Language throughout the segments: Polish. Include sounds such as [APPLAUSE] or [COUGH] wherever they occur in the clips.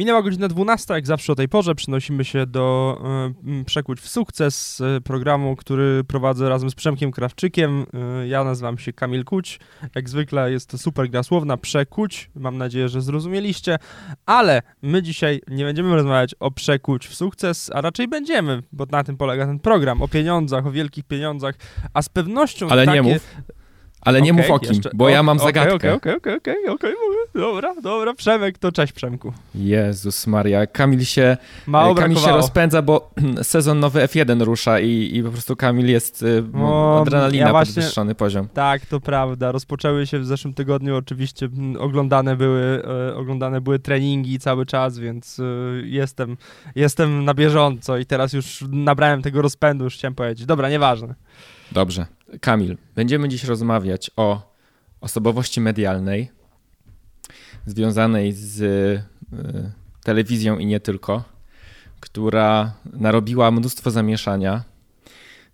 Minęła godzina 12, jak zawsze o tej porze przenosimy się do y, Przekuć w sukces, y, programu, który prowadzę razem z Przemkiem Krawczykiem. Y, ja nazywam się Kamil Kuć. Jak zwykle jest to super gra słowna, Przekuć. Mam nadzieję, że zrozumieliście, ale my dzisiaj nie będziemy rozmawiać o Przekuć w sukces, a raczej będziemy, bo na tym polega ten program, o pieniądzach, o wielkich pieniądzach, a z pewnością ale takie... nie mów. Ale nie okay, mów o kim, jeszcze. bo ja mam zagadkę. Okej, okej, okej, okej, okej, Dobra, dobra, Przemek, to cześć Przemku. Jezus Maria, Kamil się, Mało Kamil się rozpędza, bo [CLEARS THROAT] sezon nowy F1 rusza i, i po prostu Kamil jest y, o, adrenalina, ja właśnie, podwyższony poziom. Tak, to prawda. Rozpoczęły się w zeszłym tygodniu, oczywiście oglądane były, e, oglądane były treningi cały czas, więc e, jestem, jestem na bieżąco i teraz już nabrałem tego rozpędu, już chciałem powiedzieć. Dobra, nieważne. Dobrze. Kamil, będziemy dziś rozmawiać o osobowości medialnej związanej z y, telewizją i nie tylko, która narobiła mnóstwo zamieszania,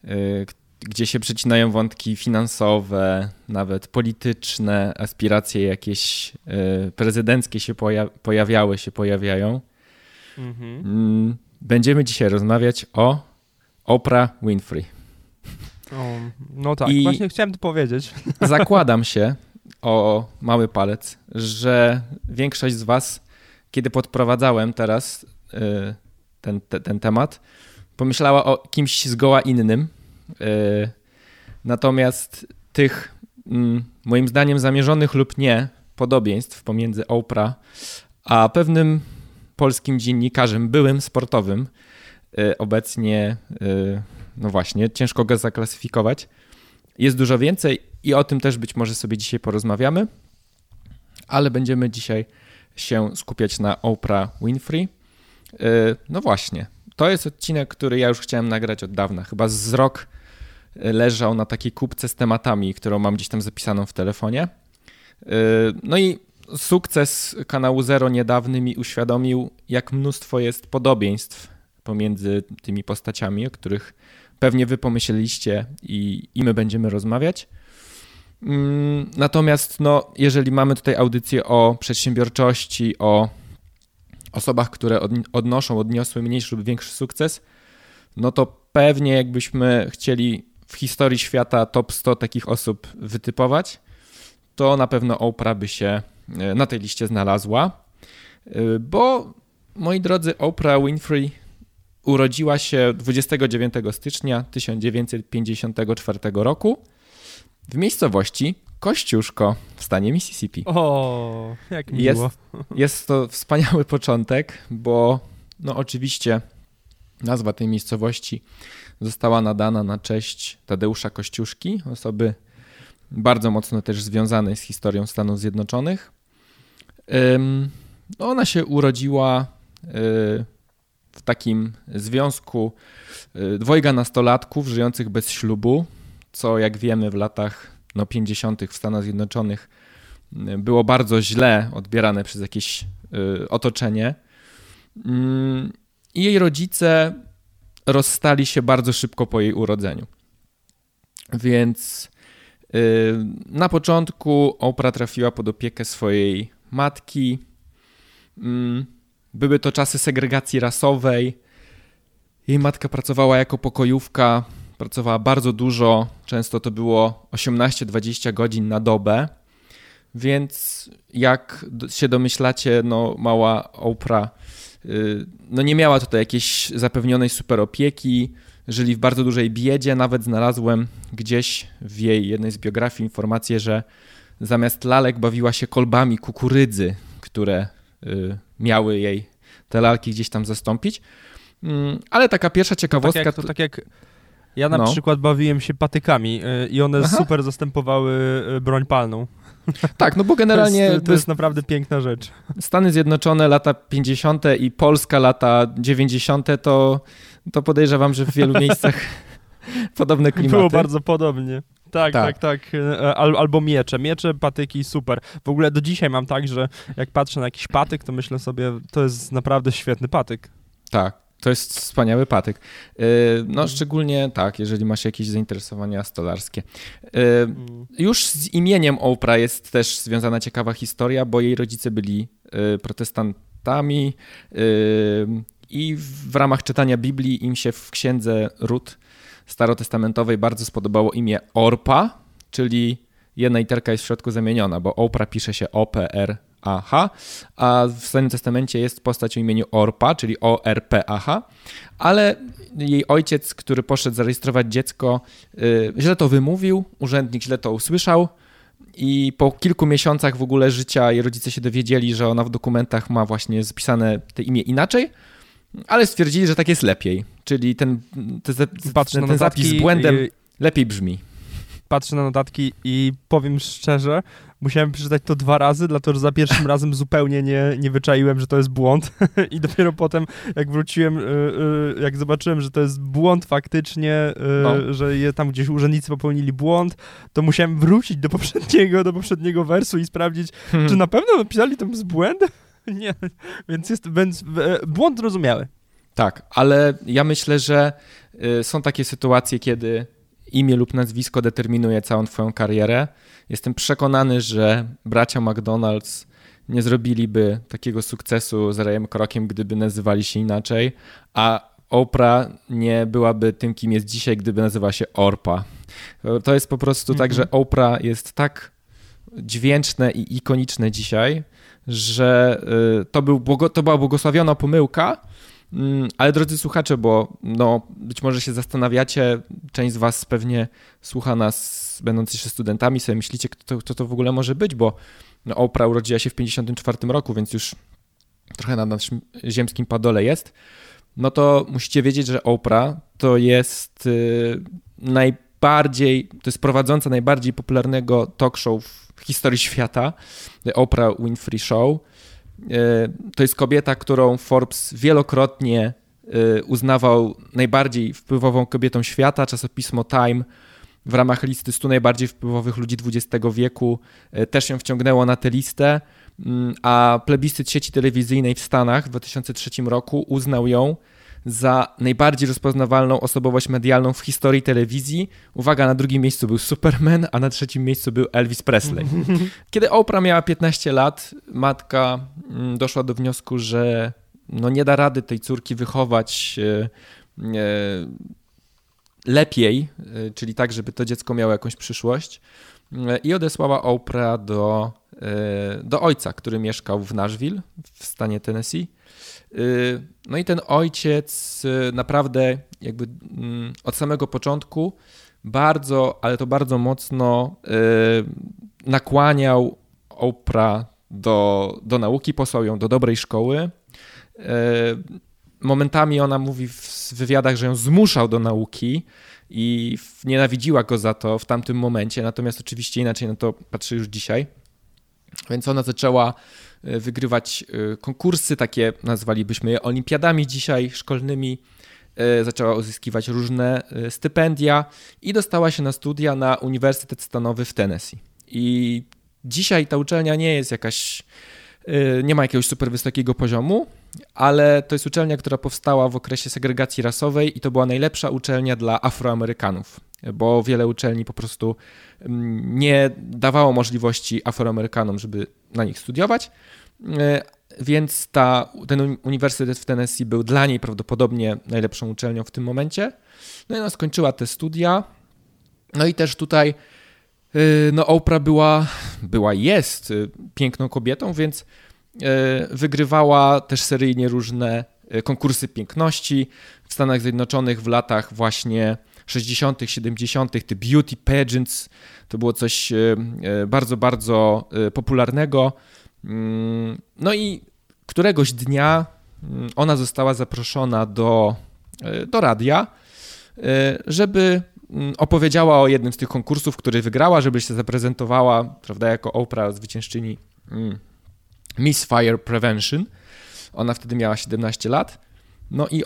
y, gdzie się przecinają wątki finansowe, nawet polityczne, aspiracje jakieś y, prezydenckie się pojawiały, się pojawiają. Mhm. Mm, będziemy dzisiaj rozmawiać o Oprah Winfrey. O, no tak, I właśnie chciałem to powiedzieć. [LAUGHS] Zakładam się o mały palec, że większość z Was, kiedy podprowadzałem teraz y, ten, te, ten temat, pomyślała o kimś zgoła innym. Y, natomiast tych, mm, moim zdaniem, zamierzonych lub nie podobieństw pomiędzy Oprah a pewnym polskim dziennikarzem, byłym sportowym, y, obecnie no właśnie, ciężko go zaklasyfikować. Jest dużo więcej i o tym też być może sobie dzisiaj porozmawiamy, ale będziemy dzisiaj się skupiać na Oprah Winfrey. Y, no właśnie, to jest odcinek, który ja już chciałem nagrać od dawna. Chyba z rok leżał na takiej kubce z tematami, którą mam gdzieś tam zapisaną w telefonie. Y, no i sukces kanału Zero niedawny mi uświadomił, jak mnóstwo jest podobieństw pomiędzy tymi postaciami, o których pewnie wy pomyśleliście i, i my będziemy rozmawiać. Mm, natomiast no, jeżeli mamy tutaj audycję o przedsiębiorczości, o osobach, które odnoszą, odniosły mniejszy lub większy sukces, no to pewnie jakbyśmy chcieli w historii świata top 100 takich osób wytypować, to na pewno Oprah by się e, na tej liście znalazła, e, bo moi drodzy, Oprah Winfrey Urodziła się 29 stycznia 1954 roku w miejscowości Kościuszko w stanie Mississippi. O, jak miło. Jest, jest to wspaniały początek, bo no oczywiście nazwa tej miejscowości została nadana na cześć Tadeusza Kościuszki, osoby bardzo mocno też związanej z historią Stanów Zjednoczonych. Ona się urodziła y, w takim związku y, dwojga nastolatków żyjących bez ślubu, co jak wiemy w latach no, 50. w Stanach Zjednoczonych y, było bardzo źle odbierane przez jakieś y, otoczenie. Mm, I jej rodzice rozstali się bardzo szybko po jej urodzeniu. Więc na początku Oprah trafiła pod opiekę swojej matki. Były to czasy segregacji rasowej. Jej matka pracowała jako pokojówka, pracowała bardzo dużo, często to było 18-20 godzin na dobę. Więc jak się domyślacie, no mała Oprah y, no nie miała tutaj jakiejś zapewnionej super opieki, żyli w bardzo dużej biedzie. Nawet znalazłem gdzieś w jej jednej z biografii informację, że zamiast lalek bawiła się kolbami kukurydzy, które miały jej te lalki gdzieś tam zastąpić. Mm, ale taka pierwsza ciekawostka... To tak jak, to tak jak ja na no. przykład bawiłem się patykami y, i one Aha. super zastępowały y, broń palną. [LAUGHS] Tak, no bo generalnie... To jest, to jest, naprawdę piękna rzecz. Stany Zjednoczone lata 50. i Polska lata 90. to, to podejrzewam, że w wielu [LAUGHS] miejscach podobne klimaty. Było bardzo podobnie. Tak, tak, tak. tak. Al, albo miecze. Miecze, patyki, super. W ogóle do dzisiaj mam tak, że jak patrzę na jakiś patyk, to myślę sobie, to jest naprawdę świetny patyk. Tak. To jest wspaniały patyk. E, no, szczególnie tak, jeżeli masz jakieś zainteresowania stolarskie. E, mhm. Już z imieniem Oprah jest też związana ciekawa historia, bo jej rodzice byli protestant, Testamentami i w ramach czytania Biblii im się w księdze Rut starotestamentowej bardzo spodobało imię Orpa, czyli jedna literka jest w środku zamieniona, bo Opra pisze się O-P-R-A-H, a w Starym Testamencie jest postać o imieniu Orpa, czyli O-R-P-A-H, ale jej ojciec, który poszedł zarejestrować dziecko, yy, źle to wymówił, urzędnik źle to usłyszał, i po kilku miesiącach w ogóle życia jej rodzice się dowiedzieli, że ona w dokumentach ma właśnie zapisane te imię inaczej, ale stwierdzili, że tak jest lepiej. Czyli ten, ten, ten, ten zapis z błędem lepiej brzmi. Patrzę na notatki i powiem szczerze, musiałem przeczytać to dwa razy, dlatego że za pierwszym [LAUGHS] razem zupełnie nie, nie wyczaiłem, że to jest błąd [LAUGHS] i dopiero potem, jak wróciłem, y, y, jak zobaczyłem, że to jest błąd faktycznie, y, no. że je, tam gdzieś urzędnicy popełnili błąd, to musiałem wrócić do poprzedniego, do poprzedniego wersu i sprawdzić, hmm. czy na pewno napisali tam z błędem. [LAUGHS] Nie, więc jest więc, błąd zrozumiały. Tak, ale ja myślę, że y, są takie sytuacje, kiedy imię lub nazwisko determinuje całą Twoją karierę. Jestem przekonany, że bracia McDonald's nie zrobiliby takiego sukcesu z Rayem Krokiem, gdyby nazywali się inaczej, a Oprah nie byłaby tym, kim jest dzisiaj, gdyby nazywała się Orpa. To jest po prostu mm -hmm. tak, że mhm. Oprah jest tak dźwięczne i ikoniczne dzisiaj, że y, to, był, to była błogosławiona pomyłka, mm, ale drodzy słuchacze, bo no, być może się zastanawiacie, część z Was pewnie słucha nas, będąc jeszcze studentami, sobie myślicie, kto, kto to w ogóle może być, bo no, Oprah urodziła się w 1954 roku, więc już trochę na naszym ziemskim padole jest. No to musicie wiedzieć, że Oprah to jest y, najbardziej, to jest prowadząca najbardziej popularnego talk show w historii świata, Oprah Winfrey Show. E, to jest kobieta, którą Forbes wielokrotnie e, uznawał najbardziej wpływową kobietą świata. Czasopismo Time w ramach listy 100 najbardziej wpływowych ludzi XX wieku e, też ją wciągnęło na tę listę, mm, a plebiscyt sieci telewizyjnej w Stanach w 2003 roku uznał ją za najbardziej rozpoznawalną osobowość medialną w historii telewizji. Uwaga, na drugim miejscu był Superman, a na trzecim miejscu był Elvis Presley. [LAUGHS] Kiedy Oprah miała 15 lat, matka mm, doszła do wniosku, że no nie da rady tej córki wychować e, e, lepiej, e, czyli tak, żeby to dziecko miało jakąś przyszłość. I odesłała Oprah do, do ojca, który mieszkał w Nashville w stanie Tennessee. Y, no i ten ojciec y, naprawdę jakby mm, od samego początku bardzo, ale to bardzo mocno y, nakłaniał Oprah do, do nauki, posłał ją do dobrej szkoły. Momentami ona mówi w wywiadach, że ją zmuszał do nauki i nienawidziła go za to w tamtym momencie, natomiast oczywiście inaczej na to patrzy już dzisiaj. Więc ona zaczęła wygrywać e, konkursy, takie nazwalibyśmy je olimpiadami dzisiaj szkolnymi. E, zaczęła uzyskiwać różne stypendia i dostała się na studia na Uniwersytet Stanowy w Tennessee. I dzisiaj ta uczelnia nie jest jakaś, nie ma jakiegoś super wysokiego poziomu, ale to jest uczelnia, która powstała w okresie segregacji rasowej i to była najlepsza uczelnia dla Afroamerykanów, bo wiele uczelni po prostu mm, nie dawało możliwości Afroamerykanom, żeby na nich studiować. E, więc ta, ten uniwersytet w Tennessee był dla niej prawdopodobnie najlepszą uczelnią w tym momencie. No i ona skończyła te studia. No i też tutaj e, no Oprah była, była jest e, piękną kobietą, więc wygrywała też seryjnie różne konkursy piękności w Stanach Zjednoczonych w latach właśnie 60., 70., te beauty pageants to było coś bardzo, bardzo popularnego. Mm, no i któregoś dnia mm, ona została zaproszona do, e, do radia, e, żeby mm, opowiedziała o jednym z tych konkursów, który wygrała, żeby się zaprezentowała, prawda, jako Oprah, zwyciężczyni Miss Fire Prevention. Ona wtedy miała 17 lat. No i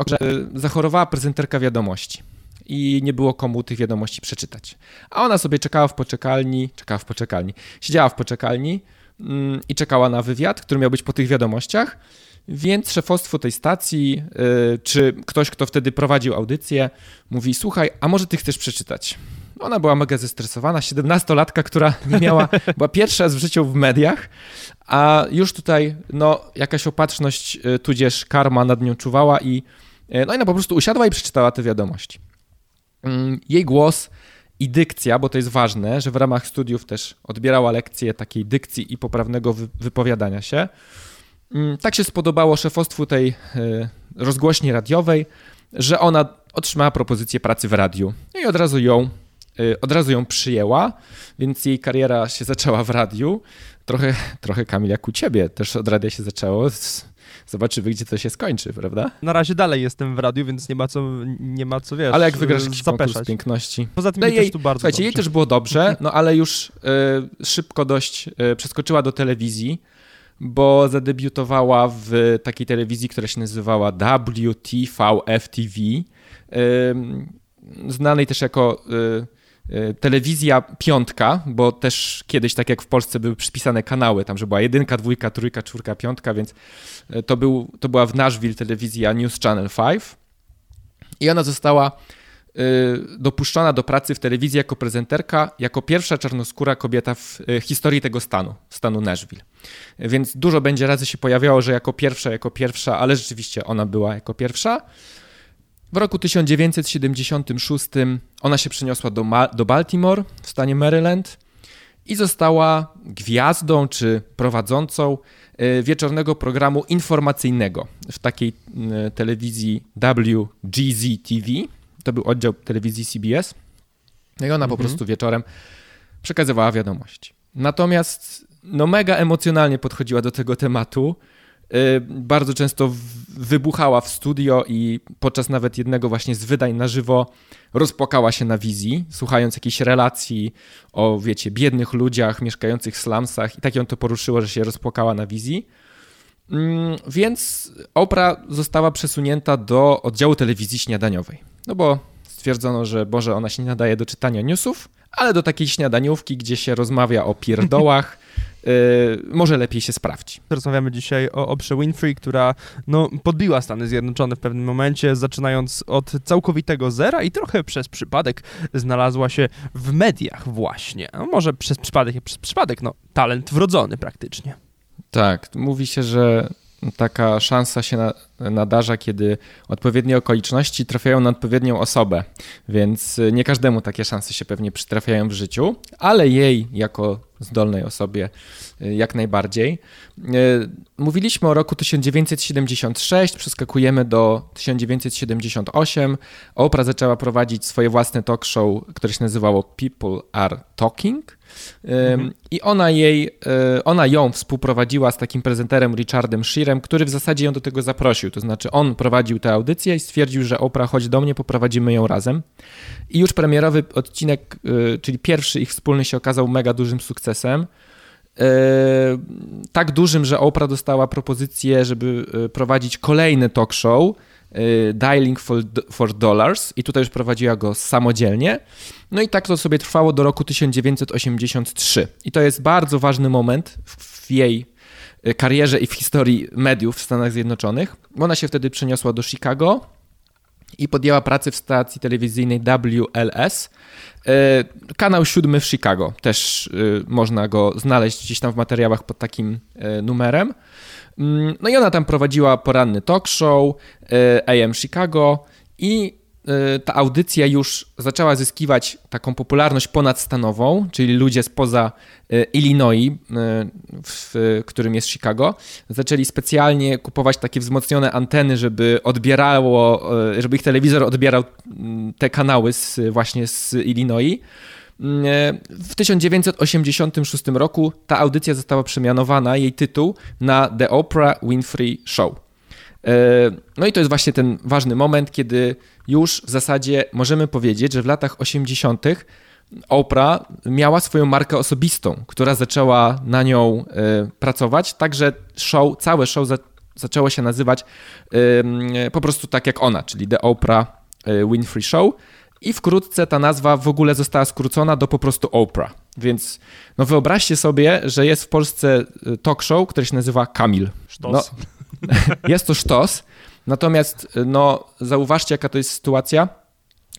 zachorowała prezenterka wiadomości i nie było komu tych wiadomości przeczytać. A ona sobie czekała w poczekalni, czekała w poczekalni, siedziała w poczekalni Mm, i czekała na wywiad, który miał być po tych wiadomościach. Więc szefostwo tej stacji, y, czy ktoś, kto wtedy prowadził audycję, mówi: Słuchaj, a może ty chcesz przeczytać? Ona była mega zestresowana, 17-latka, która [LAUGHS] nie miała, była pierwsza raz w życiu w mediach, a już tutaj no, jakaś opatrzność, y, tudzież karma nad nią czuwała i y, no i ona po prostu usiadła i przeczytała te wiadomości. Mm, jej głos i dykcja, bo to jest ważne, że w ramach studiów też odbierała lekcje takiej dykcji i poprawnego wypowiadania się. Mm, tak się spodobało szefostwu tej y, rozgłośni radiowej, że ona otrzymała propozycję pracy w radiu no i od razu ją od razu ją przyjęła, więc jej kariera się zaczęła w radiu. Trochę, trochę Kamil jak u ciebie, też od radia się zaczęło. Zobaczymy, gdzie to się skończy, prawda? Na razie dalej jestem w radiu, więc nie ma co, nie ma co wiesz, Ale jak wygrasz jakiś konkurs piękności. Poza tym no jej, też tu bardzo Słuchajcie, dobrze. jej też było dobrze, no ale już y, szybko dość y, przeskoczyła do telewizji, bo zadebiutowała w takiej telewizji, która się nazywała WTV-FTV, y, znanej też jako... Y, telewizja piątka, bo też kiedyś, tak jak w Polsce, były przypisane kanały, tam, że była jedynka, dwójka, trójka, czwórka, piątka, więc e, to, był, to była w Nashville telewizja News Channel 5 i ona została e, dopuszczona do pracy w telewizji jako prezenterka, jako pierwsza czarnoskóra kobieta w historii tego stanu, stanu Nashville. Więc dużo będzie razy się pojawiało, że jako pierwsza, jako pierwsza, ale rzeczywiście ona była jako pierwsza. W roku 1976 ona się przeniosła do, do Baltimore w stanie Maryland i została gwiazdą czy prowadzącą e, wieczornego programu informacyjnego w takiej e, telewizji WGZ TV. To był oddział telewizji CBS. No i ona mhm. po prostu wieczorem przekazywała wiadomości. Natomiast no mega emocjonalnie podchodziła do tego tematu bardzo często wybuchała w studio i podczas nawet jednego właśnie z wydań na żywo rozpłakała się na wizji, słuchając jakiejś relacji o, wiecie, biednych ludziach mieszkających w slumsach i tak ją to poruszyło, że się rozpłakała na wizji. Mm, więc Oprah została przesunięta do oddziału telewizji śniadaniowej. No bo stwierdzono, że Boże, ona się nie nadaje do czytania newsów, ale do takiej śniadaniówki, gdzie się rozmawia o pierdołach, [LAUGHS] może lepiej się sprawdzi. Rozmawiamy dzisiaj o Oprze Winfrey, która no, podbiła Stany Zjednoczone w pewnym momencie, zaczynając od całkowitego zera i trochę przez przypadek znalazła się w mediach właśnie. No, może przez przypadek, przez przypadek, no talent wrodzony praktycznie. Tak, mówi się, że taka szansa się na, nadarza, kiedy odpowiednie okoliczności trafiają na odpowiednią osobę, więc y, nie każdemu takie szanse się pewnie przytrafiają w życiu, ale jej jako zdolnej osobie y, jak najbardziej. Y, mówiliśmy o roku 1976, przeskakujemy do 1978. Oprah zaczęła prowadzić swoje własne talk show, które się nazywało People Are Talking. Mhm. I ona, jej, ona ją współprowadziła z takim prezenterem Richardem Shearem, który w zasadzie ją do tego zaprosił. To znaczy, on prowadził tę audycję i stwierdził, że Oprah, chodź do mnie, poprowadzimy ją razem. I już premierowy odcinek, e, czyli pierwszy ich wspólny, się okazał mega dużym sukcesem. E, tak dużym, że Oprah dostała propozycję, żeby prowadzić kolejny talk show Y, Dialing for, for Dollars i tutaj już prowadziła go samodzielnie. No i tak to sobie trwało do roku 1983. I to jest bardzo ważny moment w jej y, karierze i w historii mediów w Stanach Zjednoczonych. Ona się wtedy przeniosła do Chicago i podjęła pracę w stacji telewizyjnej WLS. Y, kanał siódmy w Chicago. Też można go znaleźć gdzieś tam w materiałach pod takim numerem. Mm, no i ona tam prowadziła poranny talk show AM Chicago i ta audycja już zaczęła zyskiwać taką popularność ponadstanową, czyli ludzie spoza e, Illinois, w którym jest Chicago, zaczęli specjalnie kupować takie wzmocnione anteny, żeby odbierało, żeby ich telewizor odbierał mm, te kanały z, właśnie z Illinois. W 1986 roku ta audycja została przemianowana, jej tytuł na The Oprah Winfrey Show. E, no i to jest właśnie ten ważny moment, kiedy już w zasadzie możemy powiedzieć, że w latach 80. Oprah miała swoją markę osobistą, która zaczęła na nią e, pracować, także show, całe show za, zaczęło się nazywać po prostu tak jak ona, czyli The Oprah e, Winfrey Show i wkrótce ta nazwa w ogóle została skrócona do po prostu Oprah. Więc no wyobraźcie sobie, że jest w Polsce talk show, który się nazywa Kamil. Sztos. No, [LAUGHS] jest to sztos, natomiast y, no, zauważcie, jaka to jest sytuacja.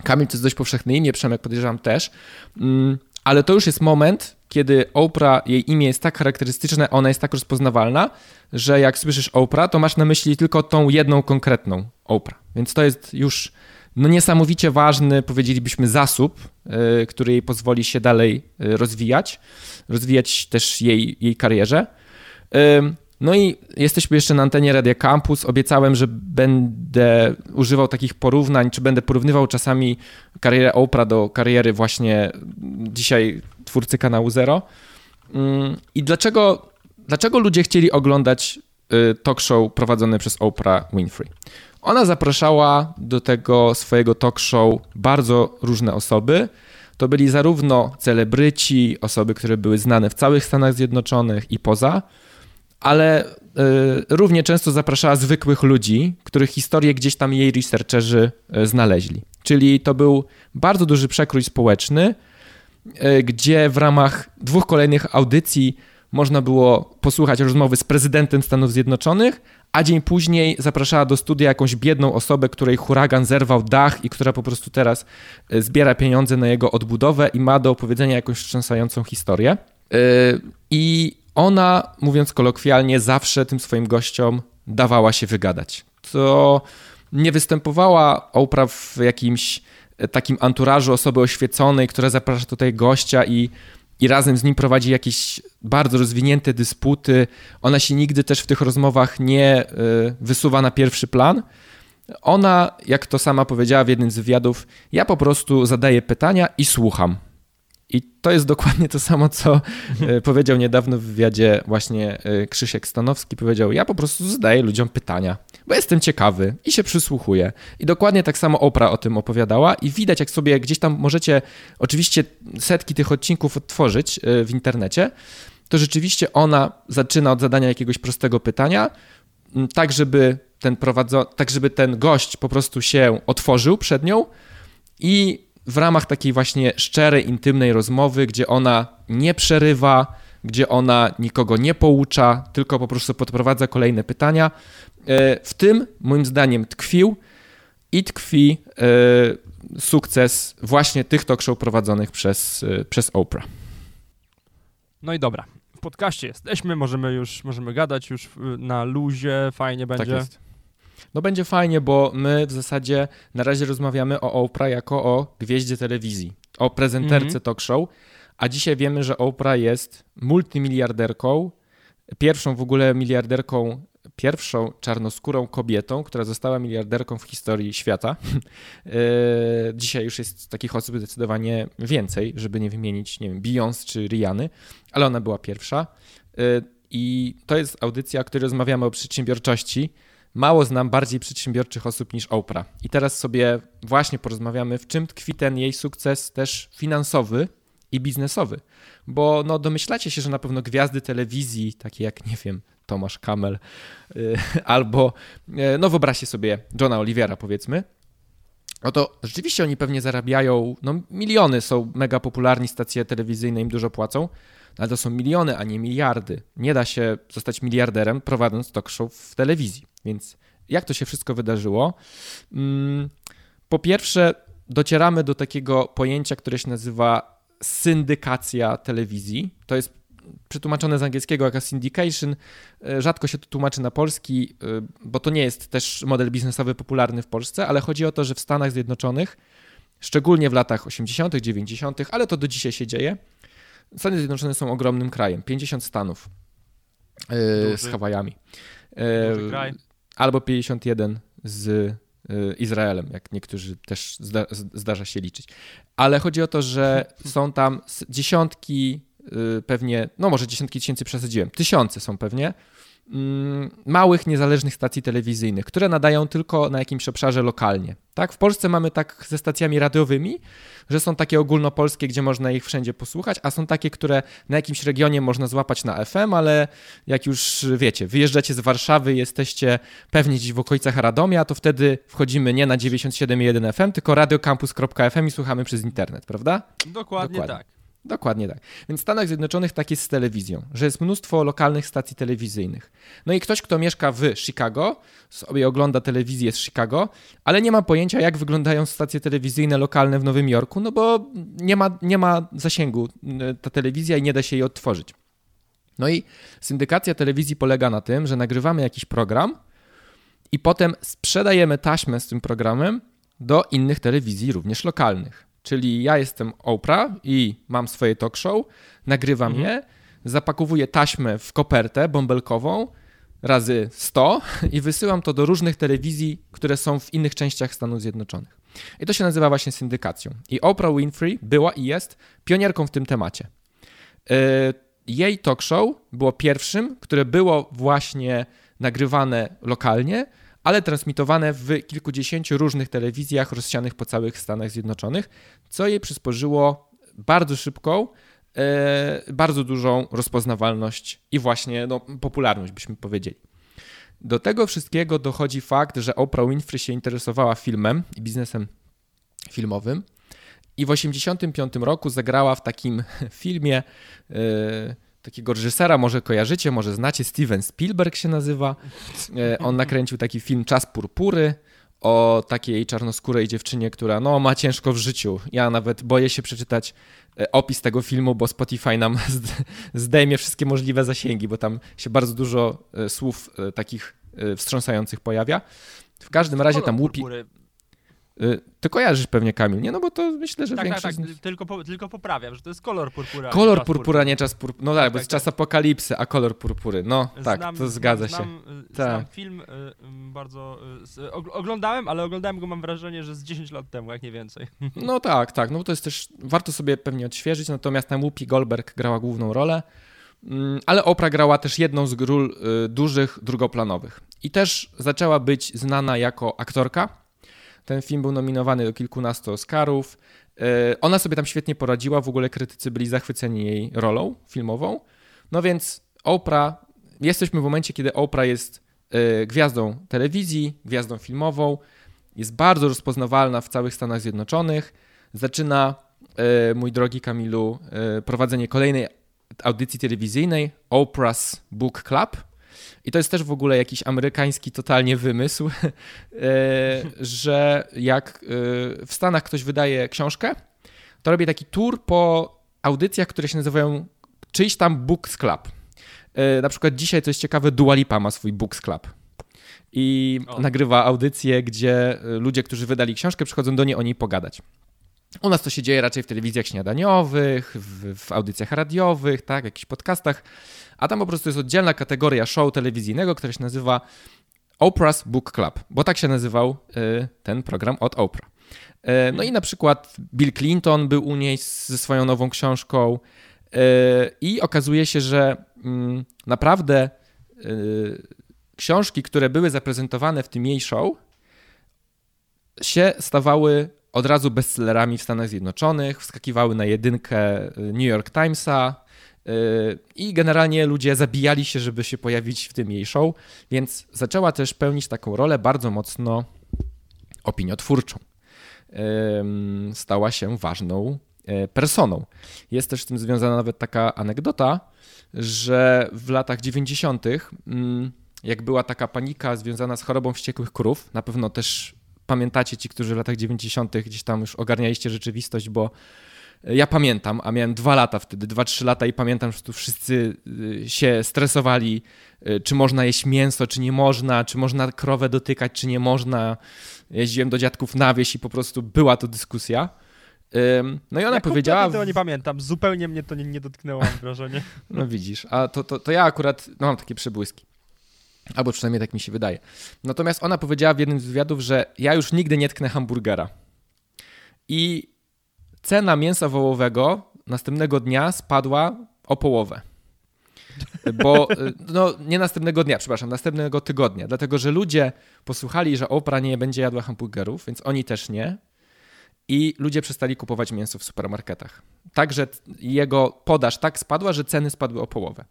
Kamil to jest dość powszechne imię, Przemek podejrzewam też, mm, ale to już jest moment, kiedy Oprah, jej imię jest tak charakterystyczne, ona jest tak rozpoznawalna, że jak słyszysz Oprah, to masz na myśli tylko tą jedną konkretną Oprah. Więc to jest już no niesamowicie ważny, powiedzielibyśmy, zasób, y, który jej pozwoli się dalej y, rozwijać, rozwijać też jej, jej karierze. No i jesteśmy jeszcze na antenie Radia Campus. Obiecałem, że będę używał takich porównań, czy będę porównywał czasami karierę Oprah do kariery właśnie dzisiaj twórcy kanału Zero. I dlaczego, dlaczego ludzie chcieli oglądać y, talk show prowadzone przez Oprah Winfrey? Ona zapraszała do tego swojego talk show bardzo różne osoby. To byli zarówno celebryci, osoby, które były znane w całych Stanach Zjednoczonych i poza, ale y, równie często zapraszała zwykłych ludzi, których historię gdzieś tam jej researcherzy y, znaleźli. Czyli to był bardzo duży przekrój społeczny, y, gdzie w ramach dwóch kolejnych audycji można było posłuchać rozmowy z prezydentem Stanów Zjednoczonych, a dzień później zapraszała do studia jakąś biedną osobę, której huragan zerwał dach i która po prostu teraz zbiera pieniądze na jego odbudowę i ma do opowiedzenia jakąś wstrząsającą historię. I ona, mówiąc kolokwialnie, zawsze tym swoim gościom dawała się wygadać. To nie występowała Oprah w jakimś e, takim anturażu osoby oświeconej, która zaprasza tutaj gościa i i razem z nim prowadzi jakieś bardzo rozwinięte dysputy. Ona się nigdy też w tych rozmowach nie y, wysuwa na pierwszy plan. Ona, jak to sama powiedziała w jednym z wywiadów, ja po prostu zadaję pytania i słucham. I to jest dokładnie to samo, co e, powiedział niedawno w wywiadzie właśnie e, Krzysiek Stanowski. Powiedział, ja po prostu zadaję ludziom pytania, bo jestem ciekawy i się przysłuchuję. I dokładnie tak samo Oprah o tym opowiadała i widać, jak sobie gdzieś tam możecie oczywiście setki tych odcinków odtworzyć e, w internecie, to rzeczywiście ona zaczyna od zadania jakiegoś prostego pytania, tak żeby ten prowadzo- tak żeby ten gość po prostu się otworzył przed nią i w ramach takiej właśnie szczerej, intymnej rozmowy, gdzie ona nie przerywa, gdzie ona nikogo nie poucza, tylko po prostu podprowadza kolejne pytania. E, w tym, moim zdaniem, tkwił i tkwi e, sukces właśnie tych talk show prowadzonych przez, e, przez Oprah. No i dobra. W podcaście jesteśmy, możemy już możemy gadać już na luzie, fajnie tak będzie. Tak jest. No będzie fajnie, bo my w zasadzie na razie rozmawiamy o Oprah jako o gwieździe telewizji, o prezenterce mm -hmm. talk show, a dzisiaj wiemy, że Oprah jest multimiliarderką, pierwszą w ogóle miliarderką, pierwszą czarnoskórą kobietą, która została miliarderką w historii świata. [LAUGHS] E, dzisiaj już jest takich osób zdecydowanie więcej, żeby nie wymienić, nie wiem, Beyoncé czy Riany, ale ona była pierwsza. E, I to jest audycja, w której rozmawiamy o przedsiębiorczości, Mało znam bardziej przedsiębiorczych osób niż Oprah. I teraz sobie właśnie porozmawiamy, w czym tkwi ten jej sukces też finansowy i biznesowy. Bo no, domyślacie się, że na pewno gwiazdy telewizji, takie jak, nie wiem, Tomasz Kamel, yy, [LAUGHS] albo, yy, no wyobraźcie sobie Johna Olivera, powiedzmy, no to rzeczywiście oni pewnie zarabiają, no miliony, są mega popularni, stacje telewizyjne im dużo płacą, ale to są miliony, a nie miliardy. Nie da się zostać miliarderem prowadząc talk show w telewizji. Więc jak to się wszystko wydarzyło? Mm, po pierwsze, docieramy do takiego pojęcia, które się nazywa syndykacja telewizji. To jest przetłumaczone z angielskiego jako syndication. E, rzadko się to tłumaczy na polski, e, bo to nie jest też model biznesowy popularny w Polsce, ale chodzi o to, że w Stanach Zjednoczonych, szczególnie w latach 80., 90., ale to do dzisiaj się dzieje, Stany Zjednoczone są ogromnym krajem. 50 stanów yy, z Hawajami. Yy, albo 51 z Izraelem, jak niektórzy też zda, zdarza się liczyć. Ale chodzi o to, że [LAUGHS] są tam dziesiątki, pewnie, no może dziesiątki tysięcy przesadziłem, tysiące są pewnie małych, niezależnych stacji telewizyjnych, które nadają tylko na jakimś obszarze lokalnie. Tak? W Polsce mamy tak ze stacjami radiowymi, że są takie ogólnopolskie, gdzie można ich wszędzie posłuchać, a są takie, które na jakimś regionie można złapać na FM, ale jak już wiecie, wyjeżdżacie z Warszawy, jesteście pewnie gdzieś w okolicach Radomia, to wtedy wchodzimy nie na 97.1 FM, tylko radiocampus.fm i słuchamy przez internet, prawda? Dokładnie, Dokładnie. tak. Dokładnie tak. Więc w Stanach Zjednoczonych tak jest z telewizją, że jest mnóstwo lokalnych stacji telewizyjnych. No i ktoś, kto mieszka w Chicago, sobie ogląda telewizję z Chicago, ale nie ma pojęcia, jak wyglądają stacje telewizyjne lokalne w Nowym Jorku, no bo nie ma, nie ma zasięgu ta telewizja i nie da się jej odtworzyć. No i syndykacja telewizji polega na tym, że nagrywamy jakiś program i potem sprzedajemy taśmę z tym programem do innych telewizji, również lokalnych. Czyli ja jestem Oprah i mam swoje talk show, nagrywam mhm. je, zapakowuję taśmę w kopertę bąbelkową razy 100 i wysyłam to do różnych telewizji, które są w innych częściach Stanów Zjednoczonych. I to się nazywa właśnie syndykacją. I Oprah Winfrey była i jest pionierką w tym temacie. E, jej talk show było pierwszym, które było właśnie nagrywane lokalnie, ale transmitowane w kilkudziesięciu różnych telewizjach rozsianych po całych Stanach Zjednoczonych, co jej przysporzyło bardzo szybką, e, bardzo dużą rozpoznawalność i właśnie no, popularność, byśmy powiedzieli. Do tego wszystkiego dochodzi fakt, że Oprah Winfrey się interesowała filmem i biznesem filmowym i w 1985 roku zagrała w takim [LAUGHS] filmie. E, takiego reżysera, może kojarzycie, może znacie, Steven Spielberg się nazywa. E, on nakręcił taki film Czas Purpury o takiej czarnoskórej dziewczynie, która no, ma ciężko w życiu. Ja nawet boję się przeczytać e, opis tego filmu, bo Spotify nam [LAUGHS] zdejmie wszystkie możliwe zasięgi, bo tam się bardzo dużo e, słów takich wstrząsających pojawia. W każdym razie tam łupi... Y, ty kojarzysz pewnie Kamil, nie? No bo to myślę, że tak, większość... Tak, tak, tylko, po, tylko poprawiam, że to jest kolor purpura. Kolor purpura, purpura, nie czas purpury. No tak, tak bo jest tak, czas tak. apokalipsy, a kolor purpury. No tak, znam, to zgadza znam, się. Znam, y, znam film y, bardzo... oglądałem, ale oglądałem go mam wrażenie, że z 10 lat temu, jak nie więcej. [LAUGHS] No tak, tak, no bo to jest też... Warto sobie pewnie odświeżyć, natomiast tam Whoopi Goldberg grała główną rolę, mm, ale Oprah grała też jedną z ról dużych, drugoplanowych. I też zaczęła być znana jako aktorka, ten film był nominowany do kilkunastu Oscarów. E, ona sobie tam świetnie poradziła, w ogóle krytycy byli zachwyceni jej rolą filmową. No więc Oprah, jesteśmy w momencie, kiedy Oprah jest e, gwiazdą telewizji, gwiazdą filmową, jest bardzo rozpoznawalna w całych Stanach Zjednoczonych. Zaczyna, e, mój drogi Kamilu, prowadzenie kolejnej audycji telewizyjnej, Oprah's Book Club. I to jest też w ogóle jakiś amerykański totalnie wymysł, [LAUGHS] e, że jak e, w Stanach ktoś wydaje książkę, to robi taki tour po audycjach, które się nazywają czyjś tam Books Club. E, na przykład dzisiaj, co jest ciekawe, Dua Lipa ma swój Books Club. I o. nagrywa audycje, gdzie ludzie, którzy wydali książkę, przychodzą do niej o niej pogadać. U nas to się dzieje raczej w telewizjach śniadaniowych, w, w audycjach radiowych, tak, jakichś podcastach, a tam po prostu jest oddzielna kategoria show telewizyjnego, która się nazywa Oprah's Book Club, bo tak się nazywał y, ten program od Oprah. Y, no i na przykład Bill Clinton był u niej ze swoją nową książką y, i okazuje się, że mm, naprawdę książki, które były zaprezentowane w tym jej show, się stawały od razu bestsellerami w Stanach Zjednoczonych, wskakiwały na jedynkę New York Timesa, y, i generalnie ludzie zabijali się, żeby się pojawić w tym jej show, więc zaczęła też pełnić taką rolę bardzo mocno opiniotwórczą. Stała się ważną e, personą. Jest też z tym związana nawet taka anegdota, że w latach 90., mm, jak była taka panika związana z chorobą wściekłych krów, na pewno też pamiętacie ci, którzy w latach 90. gdzieś tam już ogarnialiście rzeczywistość, bo ja pamiętam, a miałem dwa lata wtedy, dwa, trzy lata i pamiętam, że tu wszyscy y, się stresowali, y, czy można jeść mięso, czy nie można, czy można krowę dotykać, czy nie można. Jeździłem do dziadków na wieś i po prostu była to dyskusja. No i ona ja powiedziała... tego nie pamiętam, zupełnie mnie to nie, nie dotknęło, mam wrażenie. [LAUGHS] No widzisz, a to, to, to ja akurat no, mam takie przebłyski. Albo przynajmniej tak mi się wydaje. Natomiast ona powiedziała w jednym z wywiadów, że ja już nigdy nie tknę hamburgera. I cena mięsa wołowego następnego dnia spadła o połowę. Bo, no nie następnego dnia, przepraszam, następnego tygodnia, dlatego że ludzie posłuchali, że Oprah nie będzie jadła hamburgerów, więc oni też nie. I ludzie przestali kupować mięso w supermarketach. Także jego podaż tak spadła, że ceny spadły o połowę.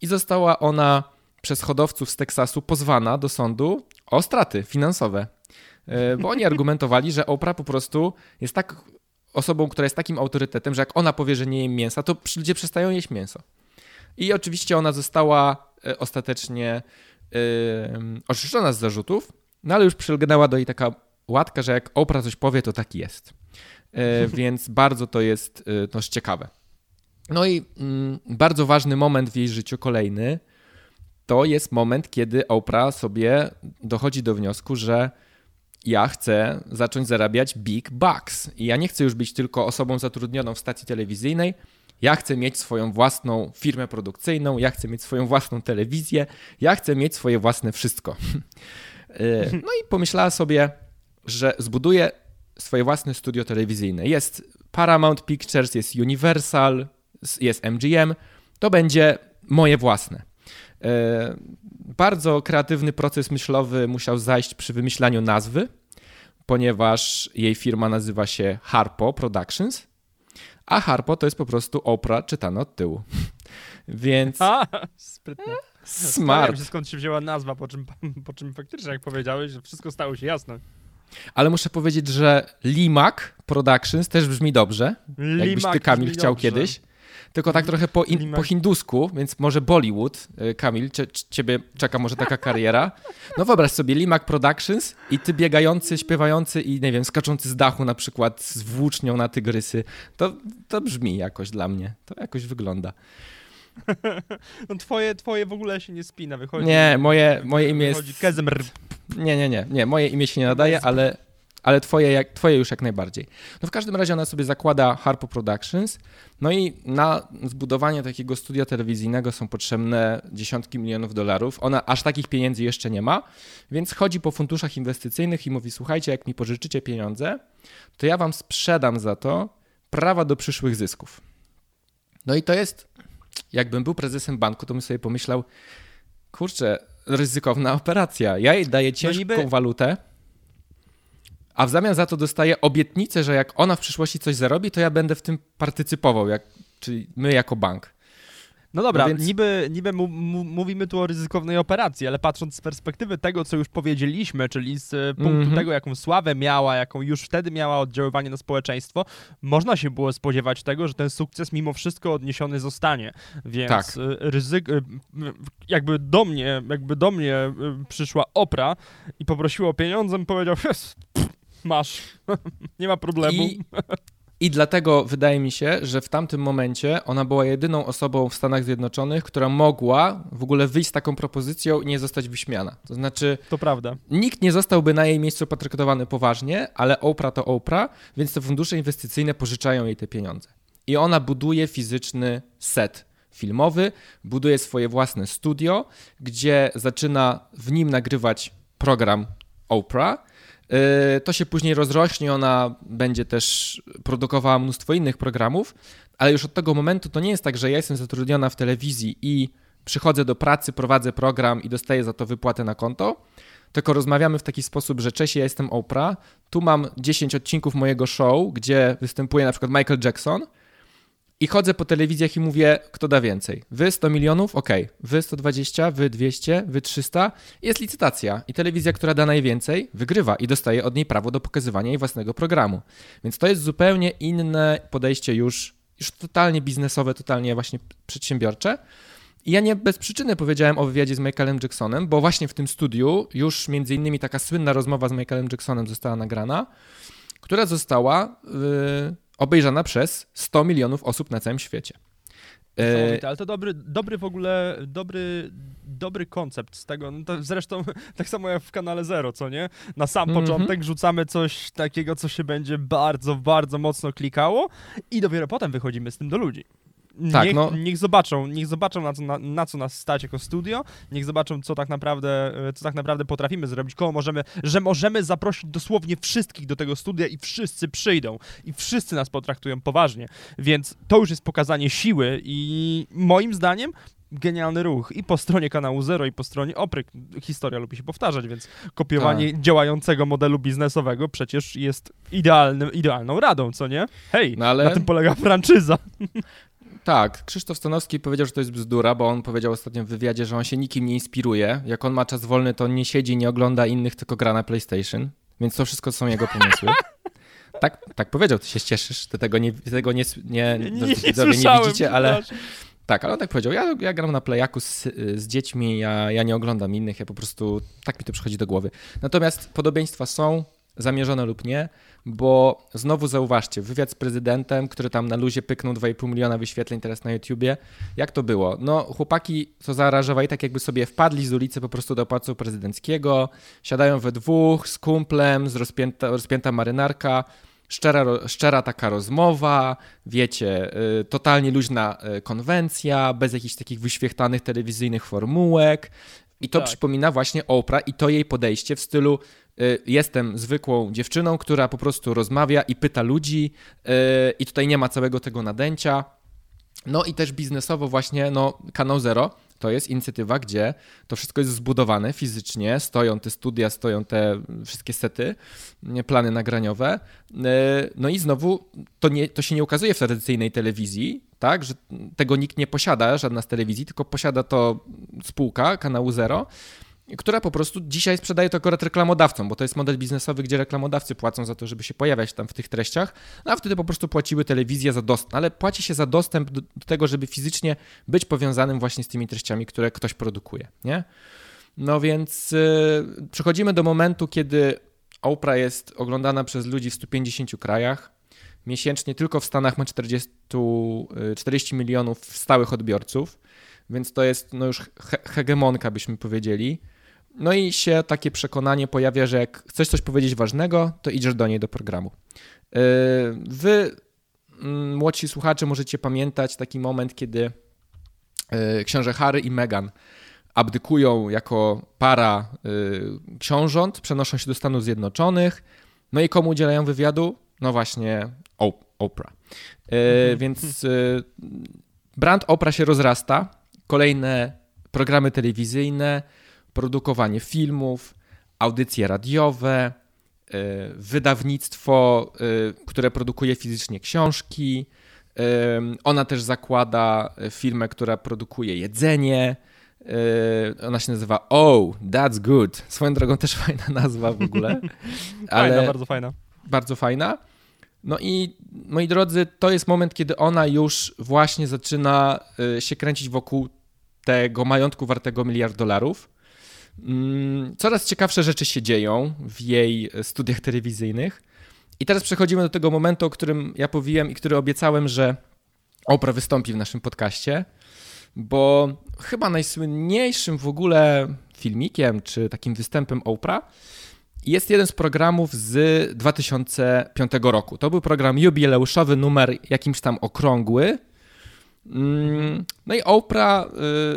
I została ona przez hodowców z Teksasu pozwana do sądu o straty finansowe. E, bo oni argumentowali, że Oprah po prostu jest tak osobą, która jest takim autorytetem, że jak ona powie, że nie jem mięsa, to ludzie przestają jeść mięso. I oczywiście ona została e, ostatecznie yy, oczyszczona z zarzutów, no ale już przylgnęła do jej taka łatka, że jak Oprah coś powie, to tak jest. Yy, [LAUGHS] więc bardzo to jest yy, ciekawe. No i mm, bardzo ważny moment w jej życiu, kolejny, to jest moment, kiedy Oprah sobie dochodzi do wniosku, że ja chcę zacząć zarabiać big bucks. I ja nie chcę już być tylko osobą zatrudnioną w stacji telewizyjnej. Ja chcę mieć swoją własną firmę produkcyjną, ja chcę mieć swoją własną telewizję, ja chcę mieć swoje własne wszystko. [LAUGHS] E, no i pomyślała sobie, że zbuduje swoje własne studio telewizyjne. Jest Paramount Pictures, jest Universal, jest MGM. To będzie moje własne. E, bardzo kreatywny proces myślowy musiał zajść przy wymyślaniu nazwy, ponieważ jej firma nazywa się Harpo Productions, a Harpo to jest po prostu Oprah czytana od tyłu. [LAUGHS] Więc... A, sprytne. [LAUGHS] Smart. Się, skąd się wzięła nazwa, po czym, [LAUGHS] po czym faktycznie, jak powiedziałeś, wszystko stało się jasne. Ale muszę powiedzieć, że Limak Productions też brzmi dobrze. Limak jakbyś ty, Kamil, chciał dobrze. kiedyś tylko tak trochę po, in, po hindusku, więc może Bollywood, y, Kamil, cie, ciebie czeka może taka kariera. No wyobraź sobie, Limak Productions i ty biegający, śpiewający i nie wiem, skaczący z dachu na przykład z włócznią na tygrysy. To, to brzmi jakoś dla mnie, to jakoś wygląda. [LAUGHS] No twoje, twoje w ogóle się nie spina, wychodzi. Nie, moje, moje imię jest... Kezemr. Nie, nie, nie, nie, moje imię się nie nadaje, ale ale twoje, jak, twoje już jak najbardziej. No w każdym razie ona sobie zakłada Harpo Productions, no i na zbudowanie takiego studia telewizyjnego są potrzebne dziesiątki milionów dolarów. Ona aż takich pieniędzy jeszcze nie ma, więc chodzi po funduszach inwestycyjnych i mówi: Słuchajcie, jak mi pożyczycie pieniądze, to ja wam sprzedam za to prawa do przyszłych zysków. No i to jest, jakbym był prezesem banku, to bym sobie pomyślał, kurczę, ryzykowna operacja. Ja jej daję ciężką no niby... walutę a w zamian za to dostaję obietnicę, że jak ona w przyszłości coś zarobi, to ja będę w tym partycypował, jak, czyli my jako bank. No dobra, no więc... niby, niby mówimy tu o ryzykownej operacji, ale patrząc z perspektywy tego, co już powiedzieliśmy, czyli z e, punktu mm -hmm. tego, jaką sławę miała, jaką już wtedy miała oddziaływanie na społeczeństwo, można się było spodziewać tego, że ten sukces mimo wszystko odniesiony zostanie. Więc tak. E, ryzyk, e, jakby do mnie, jakby do mnie przyszła Opra i poprosiła o pieniądze, powiedział, masz, [LAUGHS] nie ma problemu. I, I dlatego wydaje mi się, że w tamtym momencie ona była jedyną osobą w Stanach Zjednoczonych, która mogła w ogóle wyjść z taką propozycją i nie zostać wyśmiana. To znaczy, to prawda. Nikt nie zostałby na jej miejscu potraktowany poważnie, ale Oprah to Oprah, więc te fundusze inwestycyjne pożyczają jej te pieniądze. I ona buduje fizyczny set filmowy, buduje swoje własne studio, gdzie zaczyna w nim nagrywać program Oprah to się później rozrośnie, ona będzie też produkowała mnóstwo innych programów, ale już od tego momentu to nie jest tak, że ja jestem zatrudniona w telewizji i przychodzę do pracy, prowadzę program i dostaję za to wypłatę na konto, tylko rozmawiamy w taki sposób, że cześć, ja jestem Oprah, tu mam 10 odcinków mojego show, gdzie występuje na przykład Michael Jackson, i chodzę po telewizjach i mówię, kto da więcej. Wy 100 milionów? Ok. Wy 120, wy 200, wy 300. Jest licytacja i telewizja, która da najwięcej, wygrywa i dostaje od niej prawo do pokazywania jej własnego programu. Więc to jest zupełnie inne podejście już, już totalnie biznesowe, totalnie właśnie przedsiębiorcze. I ja nie bez przyczyny powiedziałem o wywiadzie z Michaelem Jacksonem, bo właśnie w tym studiu już między innymi taka słynna rozmowa z Michaelem Jacksonem została nagrana, która została... Yy, obejrzana przez 100 milionów osób na całym świecie. E, ale to dobry, dobry w ogóle, dobry, dobry koncept z tego. No zresztą [LAUGHS] tak samo jak w kanale Zero, co nie? Na sam mm -hmm. początek rzucamy coś takiego, co się będzie bardzo, bardzo mocno klikało i dopiero potem wychodzimy z tym do ludzi. Tak, niech, no. niech zobaczą, niech zobaczą na co, na, na, co nas stać jako studio, niech zobaczą, co tak naprawdę, e, co tak naprawdę potrafimy zrobić, kogo możemy, że możemy zaprosić dosłownie wszystkich do tego studia i wszyscy przyjdą i wszyscy nas potraktują poważnie, więc to już jest pokazanie siły i moim zdaniem genialny ruch i po stronie kanału Zero i po stronie Opryk. Historia lubi się powtarzać, więc kopiowanie tak. działającego modelu biznesowego przecież jest idealnym, idealną radą, co nie? Hej, no ale... na tym polega franczyza. [LAUGHS] Tak, Krzysztof Stanowski powiedział, że to jest bzdura, bo on powiedział ostatnio w wywiadzie, że on się nikim nie inspiruje. Jak on ma czas wolny, to on nie siedzi, nie ogląda innych, tylko gra na PlayStation. Więc to wszystko są jego pomysły. [LAUGHS] Tak, tak powiedział, ty się cieszysz, ty tego nie, tego nie, nie, Nie, nie, nie, nie widzicie, ale tak, ale on tak powiedział, ja, ja gram na playaku z, z dziećmi, ja, ja nie oglądam innych, ja po prostu, tak mi to przychodzi do głowy. Natomiast podobieństwa są, zamierzone lub nie, bo znowu zauważcie, wywiad z prezydentem, który tam na luzie pyknął 2,5 miliona wyświetleń teraz na YouTubie. Jak to było? No, chłopaki to zaaranżowali tak, jakby sobie wpadli z ulicy po prostu do pałacu prezydenckiego, siadają we dwóch z kumplem, z rozpięta, rozpięta marynarka, szczera, szczera taka rozmowa, wiecie, y, totalnie luźna y, konwencja, bez jakichś takich wyświechtanych telewizyjnych formułek. I to Tak. przypomina właśnie Oprah i to jej podejście w stylu jestem zwykłą dziewczyną, która po prostu rozmawia i pyta ludzi y, i tutaj nie ma całego tego nadęcia. No i też biznesowo właśnie, no Kanał Zero to jest inicjatywa, gdzie to wszystko jest zbudowane fizycznie, stoją te studia, stoją te wszystkie sety, plany nagraniowe. Y, No i znowu to, nie, to się nie ukazuje w tradycyjnej telewizji, tak, że tego nikt nie posiada, żadna z telewizji, tylko posiada to spółka Kanału Zero, która po prostu dzisiaj sprzedaje to akurat reklamodawcom, bo to jest model biznesowy, gdzie reklamodawcy płacą za to, żeby się pojawiać tam w tych treściach, no a wtedy po prostu płaciły telewizje za dostęp, ale płaci się za dostęp do, do tego, żeby fizycznie być powiązanym właśnie z tymi treściami, które ktoś produkuje, nie? No więc yy, przechodzimy do momentu, kiedy Oprah jest oglądana przez ludzi w 150 krajach. Miesięcznie tylko w Stanach ma 40, y, 40 milionów stałych odbiorców, więc to jest no już he hegemonka, byśmy powiedzieli. No i się takie przekonanie pojawia, że jak chcesz coś powiedzieć ważnego, to idziesz do niej do programu. Yy, Wy, mm, młodsi słuchacze, możecie pamiętać taki moment, kiedy yy, książę Harry i Meghan abdykują jako para yy, książąt, przenoszą się do Stanów Zjednoczonych. No i komu udzielają wywiadu? No właśnie Oprah. Yy, Więc brand Oprah się rozrasta. Kolejne programy telewizyjne, produkowanie filmów, audycje radiowe, yy, wydawnictwo, yy, które produkuje fizycznie książki. Yy, Ona też zakłada firmę, która produkuje jedzenie. Ona się nazywa Oh, That's Good. Swoją drogą też [LAUGHS] fajna nazwa w ogóle. [LAUGHS] Fajna, bardzo fajna. bardzo fajna. No i moi drodzy, to jest moment, kiedy ona już właśnie zaczyna y, się kręcić wokół tego majątku wartego miliard dolarów. Mm, Coraz ciekawsze rzeczy się dzieją w jej studiach telewizyjnych. I teraz przechodzimy do tego momentu, o którym ja powiedziałem i który obiecałem, że Oprah wystąpi w naszym podcaście, bo chyba najsłynniejszym w ogóle filmikiem czy takim występem Oprah jest jeden z programów z 2005 roku. To był program jubileuszowy, numer jakimś tam okrągły. Mm, No i Oprah y,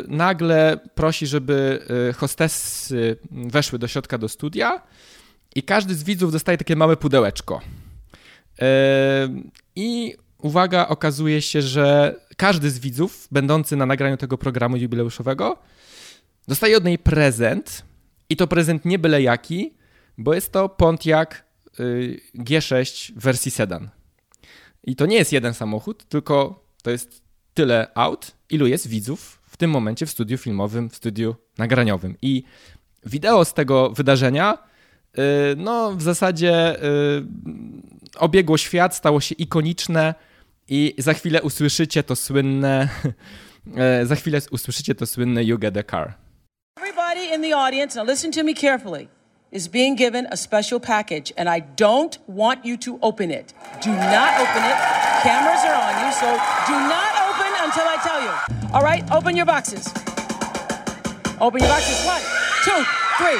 nagle prosi, żeby y, hostessy weszły do środka do studia i każdy z widzów dostaje takie małe pudełeczko. Y, I uwaga, okazuje się, że każdy z widzów będący na nagraniu tego programu jubileuszowego dostaje od niej prezent i to prezent nie byle jaki, bo jest to Pontiac y, G6 w wersji sedan. I to nie jest jeden samochód, tylko to jest tyle aut, ilu jest widzów w tym momencie w studiu filmowym, w studiu nagraniowym. I wideo z tego wydarzenia, y, no w zasadzie y, obiegło świat, stało się ikoniczne i za chwilę usłyszycie to słynne, y, [LAUGHS] za chwilę usłyszycie to słynne You Get a Car. Everybody in the audience, now listen to me carefully, is being given a special package, and I don't want you to open it. Do not open it. Cameras are on you, so do not until I tell you. All right, open your boxes. Open your boxes. One, two, three.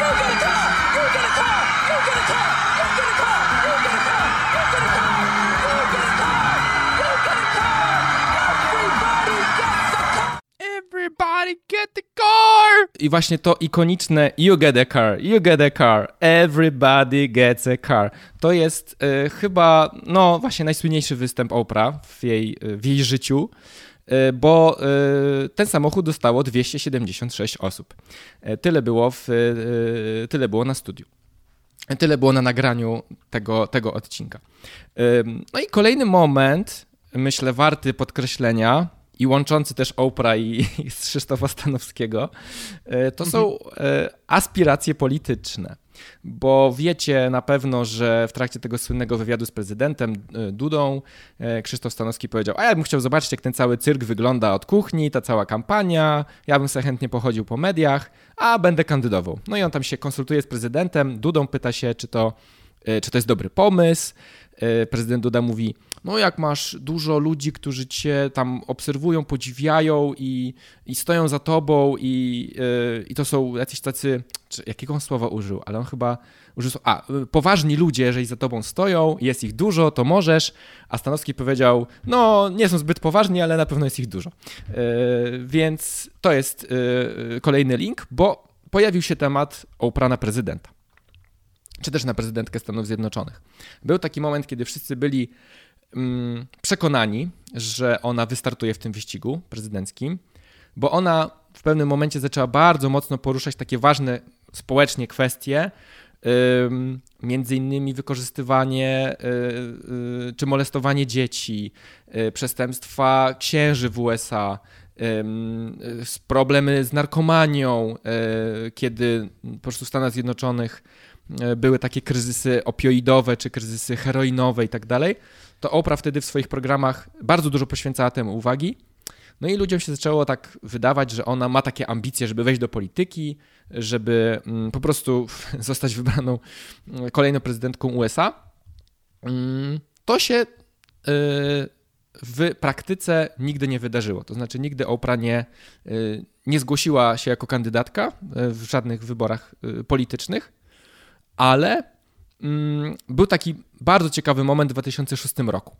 You get a. You get a. You get a. You get a. You get a. Everybody get the car! I właśnie to ikoniczne You get a car, you get a car, everybody gets a car. To jest e, chyba, no właśnie najsłynniejszy występ Oprah w jej, w jej życiu, e, bo e, ten samochód dostało 276 osób. E, tyle było, w, e, tyle było na studiu. Tyle było na nagraniu tego, tego odcinka. No i kolejny moment, myślę, warty podkreślenia, i łączący też Oprah i, i Krzysztofa Stanowskiego, e, to są e, aspiracje polityczne. Bo wiecie na pewno, że w trakcie tego słynnego wywiadu z prezydentem e, Dudą Krzysztof Stanowski powiedział: A ja bym chciał zobaczyć, jak ten cały cyrk wygląda od kuchni, ta cała kampania. Ja bym sobie chętnie pochodził po mediach, a będę kandydował. No i on tam się konsultuje z prezydentem. Dudą pyta się, czy to, czy to jest dobry pomysł. Prezydent Duda mówi: no jak masz dużo ludzi, którzy cię tam obserwują, podziwiają i, i stoją za tobą i, yy, i to są jacyś tacy, czy, jakiego on słowa użył, ale on chyba użył, a poważni ludzie, jeżeli za tobą stoją, jest ich dużo, to możesz, a Stanowski powiedział, no nie są zbyt poważni, ale na pewno jest ich dużo. Yy, więc to jest yy, kolejny link, bo pojawił się temat Oprah na prezydenta czy też na prezydentkę Stanów Zjednoczonych. Był taki moment, kiedy wszyscy byli przekonani, że ona wystartuje w tym wyścigu prezydenckim, bo ona w pewnym momencie zaczęła bardzo mocno poruszać takie ważne społecznie kwestie, między innymi wykorzystywanie y, y, czy molestowanie dzieci, y, przestępstwa księży w USA, problemy z narkomanią, kiedy po prostu w Stanach Zjednoczonych były takie kryzysy opioidowe czy kryzysy heroinowe i tak dalej to Oprah wtedy w swoich programach bardzo dużo poświęcała temu uwagi. No i ludziom się zaczęło tak wydawać, że ona ma takie ambicje, żeby wejść do polityki, żeby mm, po prostu [LAUGHS] zostać wybraną mm, kolejną prezydentką USA. Mm, to się y, w praktyce nigdy nie wydarzyło. To znaczy, nigdy Oprah nie, y, nie zgłosiła się jako kandydatka y, w żadnych wyborach politycznych, ale Mm, był taki bardzo ciekawy moment w 2006 roku.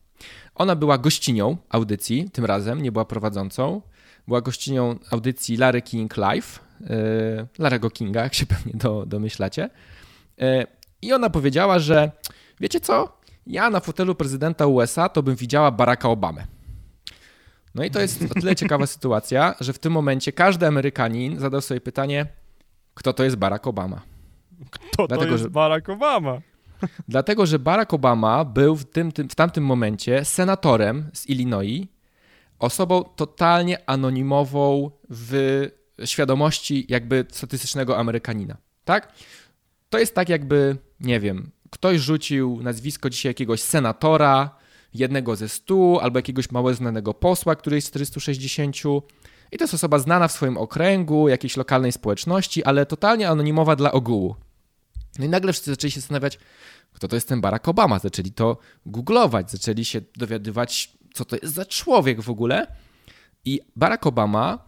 Ona była gościnią audycji, tym razem nie była prowadzącą. Była gościnią audycji Larry King Live, yy, Larego Kinga, jak się [LAUGHS] pewnie do, domyślacie. Yy, I ona powiedziała, że wiecie co? Ja na fotelu prezydenta USA to bym widziała Baracka Obamę. No i to jest o tyle ciekawa sytuacja, że w tym momencie każdy Amerykanin zadał sobie pytanie, kto to jest Barack Obama. Kto Dlatego, to jest że... Barack Obama? [LAUGHS] Dlatego, że Barack Obama był w, tym, tym, w tamtym momencie senatorem z Illinois, osobą totalnie anonimową w świadomości jakby statystycznego Amerykanina. Tak? To jest tak jakby, nie wiem, ktoś rzucił nazwisko dzisiaj jakiegoś senatora, jednego ze stu, albo jakiegoś mało znanego posła, który jest 460. I to jest osoba znana w swoim okręgu, jakiejś lokalnej społeczności, ale totalnie anonimowa dla ogółu. No i nagle wszyscy zaczęli się zastanawiać, kto to jest ten Barack Obama. Zaczęli to googlować, zaczęli się dowiadywać, co to jest za człowiek w ogóle. I Barack Obama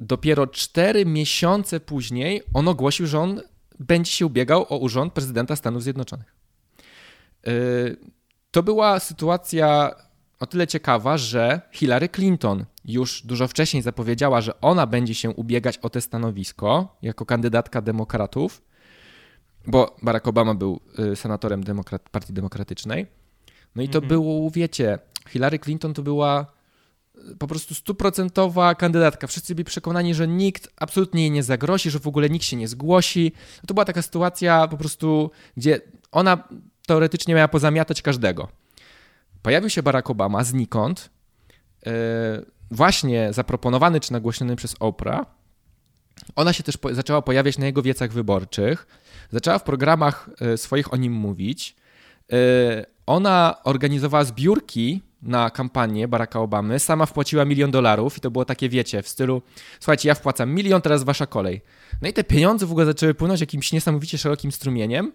dopiero cztery miesiące później on ogłosił, że on będzie się ubiegał o urząd prezydenta Stanów Zjednoczonych. Yy, to była sytuacja o tyle ciekawa, że Hillary Clinton już dużo wcześniej zapowiedziała, że ona będzie się ubiegać o te stanowisko jako kandydatka demokratów bo Barack Obama był y, senatorem demokrat, Partii Demokratycznej. No i to mhm. było, wiecie, Hillary Clinton to była y, po prostu stuprocentowa kandydatka. Wszyscy byli przekonani, że nikt absolutnie jej nie zagrozi, że w ogóle nikt się nie zgłosi. No to była taka sytuacja po prostu, gdzie ona teoretycznie miała pozamiatać każdego. Pojawił się Barack Obama znikąd, yy, właśnie zaproponowany czy nagłośniony przez Oprah. Ona się też po zaczęła pojawiać na jego wiecach wyborczych Zaczęła w programach e, swoich o nim mówić. E, ona organizowała zbiórki na kampanię Baracka Obamy, sama wpłaciła milion dolarów i to było takie, wiecie, w stylu słuchajcie, ja wpłacam milion, teraz wasza kolej. No i te pieniądze w ogóle zaczęły płynąć jakimś niesamowicie szerokim strumieniem.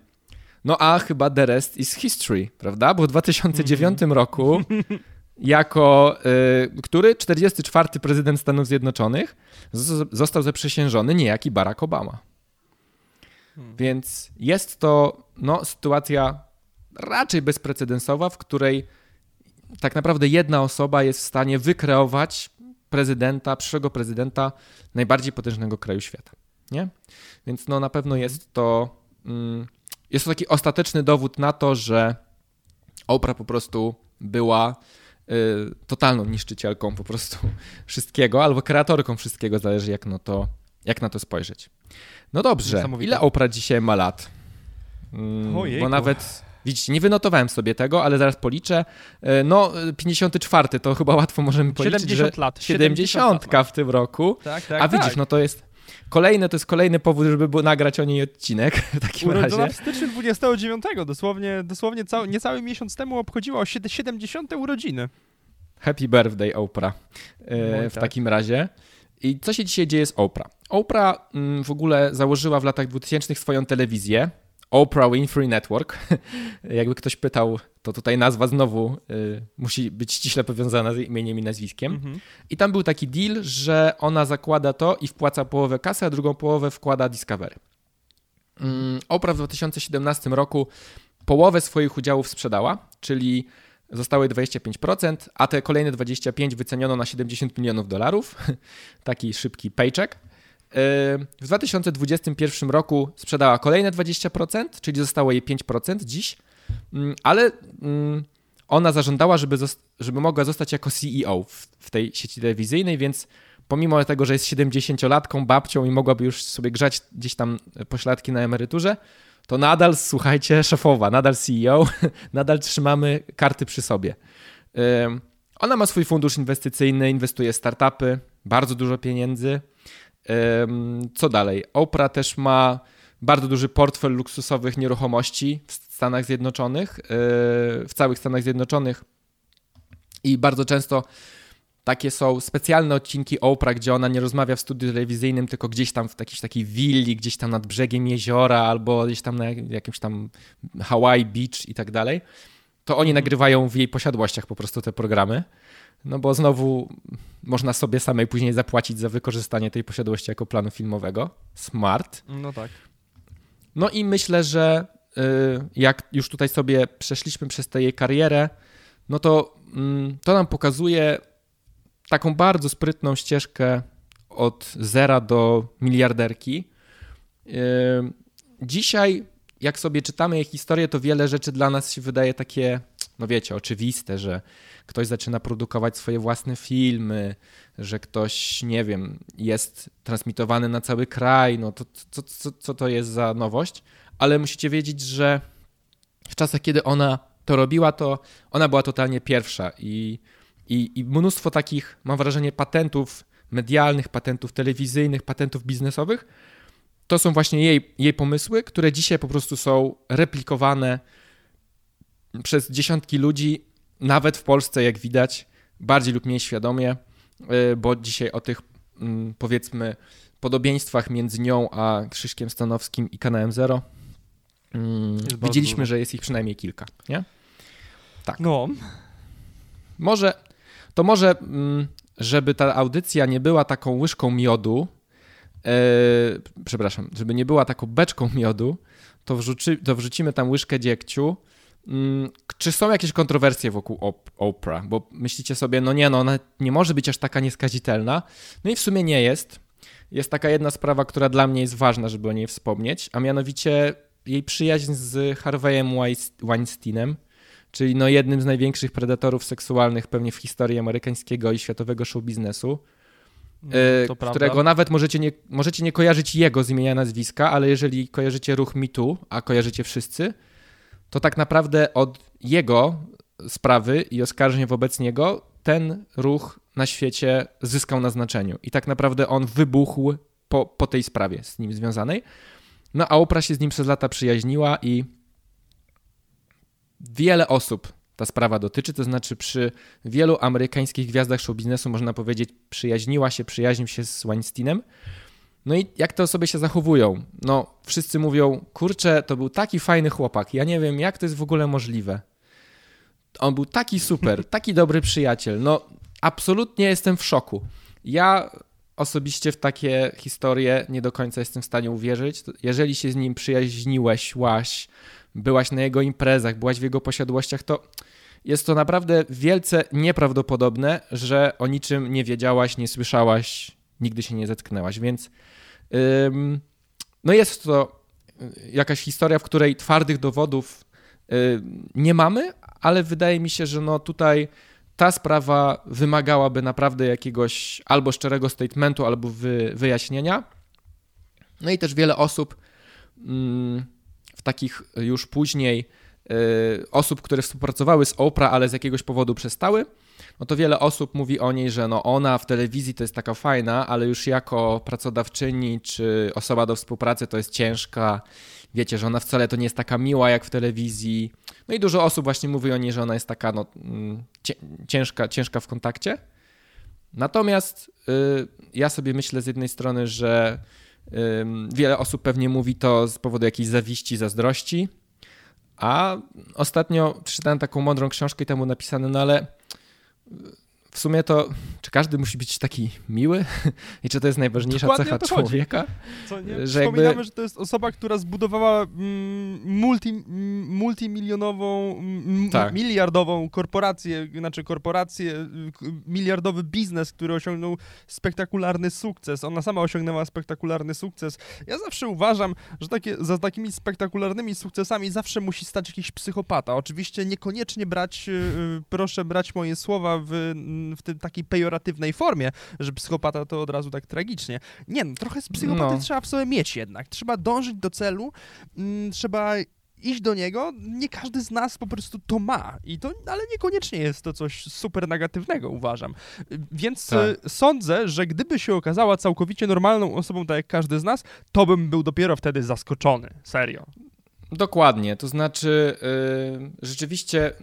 No a chyba the rest is history, prawda? Bo w 2009 mm -hmm. roku [LAUGHS] jako y, który 44. prezydent Stanów Zjednoczonych został zaprzysiężony niejaki Barack Obama. Hmm. Więc jest to no, sytuacja raczej bezprecedensowa, w której tak naprawdę jedna osoba jest w stanie wykreować prezydenta, przyszłego prezydenta najbardziej potężnego kraju świata. Nie? Więc no, na pewno jest to, mm, jest to taki ostateczny dowód na to, że Oprah po prostu była y, totalną niszczycielką po prostu wszystkiego, albo kreatorką wszystkiego, zależy jak, no to, jak na to spojrzeć. No dobrze, ile Oprah dzisiaj ma lat? Mm, bo nawet Widzicie, nie wynotowałem sobie tego, ale zaraz policzę. E, no, 54 to chyba łatwo możemy policzyć, 70 że lat. 70 w tym roku. Tak, tak, A widzisz, tak. no to jest kolejny, to jest kolejny powód, żeby było nagrać o niej odcinek [LAUGHS] w takim Urodzona razie. w styczniu 29, dosłownie, dosłownie cały, niecały miesiąc temu obchodziła 70 urodziny. Happy birthday Oprah e, No w tak. takim razie. I co się dzisiaj dzieje z Oprah? Oprah mm, w ogóle założyła w latach 2000 swoją telewizję, Oprah Winfrey Network. [LAUGHS] Jakby ktoś pytał, to tutaj nazwa znowu y, musi być ściśle powiązana z imieniem i nazwiskiem. Mhm. I tam był taki deal, że ona zakłada to i wpłaca połowę kasy, a drugą połowę wkłada Discovery. Mm, Oprah w 2017 roku połowę swoich udziałów sprzedała, czyli zostały 25%, a te kolejne 25 wyceniono na 70 milionów dolarów. [LAUGHS] Taki szybki paycheck. Yy, W 2021 roku sprzedała kolejne 20%, czyli zostało jej 5% dziś, Mm, ale mm, ona zażądała, żeby, żeby mogła zostać jako CEO w, w tej sieci telewizyjnej, więc pomimo tego, że jest 70-latką, babcią i mogłaby już sobie grzać gdzieś tam pośladki na emeryturze, to nadal, słuchajcie, szefowa, nadal CEO, [LAUGHS] nadal trzymamy karty przy sobie. Ona ma swój fundusz inwestycyjny, inwestuje w startupy, bardzo dużo pieniędzy. Co dalej? Oprah też ma bardzo duży portfel luksusowych nieruchomości w Stanach Zjednoczonych, yy, w całych Stanach Zjednoczonych i bardzo często takie są specjalne odcinki Oprah, gdzie ona nie rozmawia w studiu telewizyjnym, tylko gdzieś tam w jakiejś takiej willi, gdzieś tam nad brzegiem jeziora albo gdzieś tam na jak- jakimś tam Hawaii Beach i tak dalej. To oni nagrywają w jej posiadłościach po prostu te programy. No bo znowu można sobie samej później zapłacić za wykorzystanie tej posiadłości jako planu filmowego. Smart. No tak. No i myślę, że y, jak już tutaj sobie przeszliśmy przez tę jej karierę, no to mm, to nam pokazuje taką bardzo sprytną ścieżkę od zera do miliarderki. Y, Dzisiaj, jak sobie czytamy jej historię, to wiele rzeczy dla nas się wydaje takie, no wiecie, oczywiste, że ktoś zaczyna produkować swoje własne filmy, że ktoś, nie wiem, jest transmitowany na cały kraj, no to co, co, co to jest za nowość? Ale musicie wiedzieć, że w czasach, kiedy ona to robiła, to ona była totalnie pierwsza i, i, i mnóstwo takich, mam wrażenie, patentów medialnych, patentów telewizyjnych, patentów biznesowych, to są właśnie jej, jej pomysły, które dzisiaj po prostu są replikowane przez dziesiątki ludzi, nawet w Polsce, jak widać, bardziej lub mniej świadomie, y, bo dzisiaj o tych, mm, powiedzmy, podobieństwach między nią a Krzyśkiem Stanowskim i kanałem Zero mm, widzieliśmy, że jest ich przynajmniej kilka, nie? No, Może, to może, mm, żeby ta audycja nie była taką łyżką miodu, e, przepraszam, żeby nie była taką beczką miodu, to, wrzuci, to wrzucimy tam łyżkę dziegciu. Mm, Czy są jakieś kontrowersje wokół op- Oprah? Bo myślicie sobie, no nie, no ona nie może być aż taka nieskazitelna. No i w sumie nie jest. Jest taka jedna sprawa, która dla mnie jest ważna, żeby o niej wspomnieć, a mianowicie jej przyjaźń z Harveyem Weinsteinem, czyli no jednym z największych predatorów seksualnych pewnie w historii amerykańskiego i światowego show biznesu, e, to prawda. którego nawet możecie nie, możecie nie kojarzyć jego z imienia nazwiska, ale jeżeli kojarzycie ruch MeToo, a kojarzycie wszyscy, to tak naprawdę od jego sprawy i oskarżeń wobec niego ten ruch na świecie zyskał na znaczeniu. I tak naprawdę on wybuchł po, po tej sprawie z nim związanej. No a Oprah się z nim przez lata przyjaźniła i wiele osób ta sprawa dotyczy, to znaczy przy wielu amerykańskich gwiazdach show biznesu można powiedzieć przyjaźniła się, przyjaźnił się z Weinsteinem. No i jak te osoby się zachowują? No wszyscy mówią, kurczę, to był taki fajny chłopak, ja nie wiem jak to jest w ogóle możliwe. On był taki super, [LAUGHS] taki dobry przyjaciel. No absolutnie jestem w szoku. Ja osobiście w takie historie nie do końca jestem w stanie uwierzyć. Jeżeli się z nim przyjaźniłeś, łaś, byłaś na jego imprezach, byłaś w jego posiadłościach, to jest to naprawdę wielce nieprawdopodobne, że o niczym nie wiedziałaś, nie słyszałaś, nigdy się nie zetknęłaś. Więc ym, no jest to y, jakaś historia, w której twardych dowodów y, nie mamy, ale wydaje mi się, że no tutaj ta sprawa wymagałaby naprawdę jakiegoś albo szczerego statementu, albo wy, wyjaśnienia. No i też wiele osób mm, takich już później osób, które współpracowały z Oprah, ale z jakiegoś powodu przestały, no to wiele osób mówi o niej, że no ona w telewizji to jest taka fajna, ale już jako pracodawczyni czy osoba do współpracy to jest ciężka. Wiecie, że ona wcale to nie jest taka miła jak w telewizji. No i dużo osób właśnie mówi o niej, że ona jest taka no, mm, ciężka, ciężka w kontakcie. Natomiast y, ja sobie myślę z jednej strony, że y, wiele osób pewnie mówi to z powodu jakiejś zawiści, zazdrości, a ostatnio przeczytałem taką mądrą książkę i tam było napisane, no ale w sumie to, czy każdy musi być taki miły? [LAUGHS] I czy to jest najważniejsza Dokładnie cecha człowieka? Co nie? Że jakby... że to jest osoba, która zbudowała mm, multi, mm, multimilionową, mm, tak. miliardową korporację, znaczy korporację, miliardowy biznes, który osiągnął spektakularny sukces. Ona sama osiągnęła spektakularny sukces. Ja zawsze uważam, że takie, za takimi spektakularnymi sukcesami zawsze musi stać jakiś psychopata. Oczywiście niekoniecznie brać, y, y, proszę brać moje słowa w w tym takiej pejoratywnej formie, że psychopata to od razu tak tragicznie. Nie, no, trochę z psychopaty no. trzeba w sobie mieć jednak. Trzeba dążyć do celu, mm, trzeba iść do niego, nie każdy z nas po prostu to ma. I to, ale niekoniecznie jest to coś super negatywnego, uważam. Więc tak. E, sądzę, że gdyby się okazała całkowicie normalną osobą, tak jak każdy z nas, to bym był dopiero wtedy zaskoczony. Serio. Dokładnie. To znaczy, yy, rzeczywiście